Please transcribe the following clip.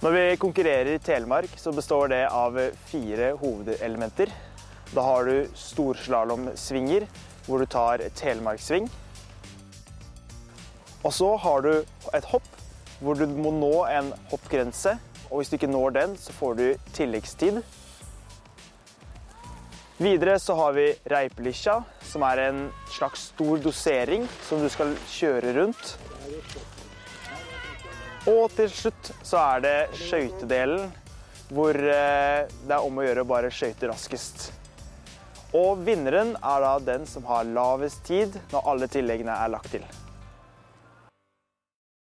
Når vi konkurrerer i Telemark, så består det av fire hovedelementer. Da har du storslalåmsvinger, hvor du tar telemarksving. Og så har du et hopp, hvor du må nå en hoppgrense. Og hvis du ikke når den, så får du tilleggstid. Videre så har vi reipelisja, som er en slags stor dosering som du skal kjøre rundt. Og til slutt så er det skøytedelen, hvor eh, det er om å gjøre å bare skøyte raskest. Og vinneren er da den som har lavest tid når alle tilleggene er lagt til.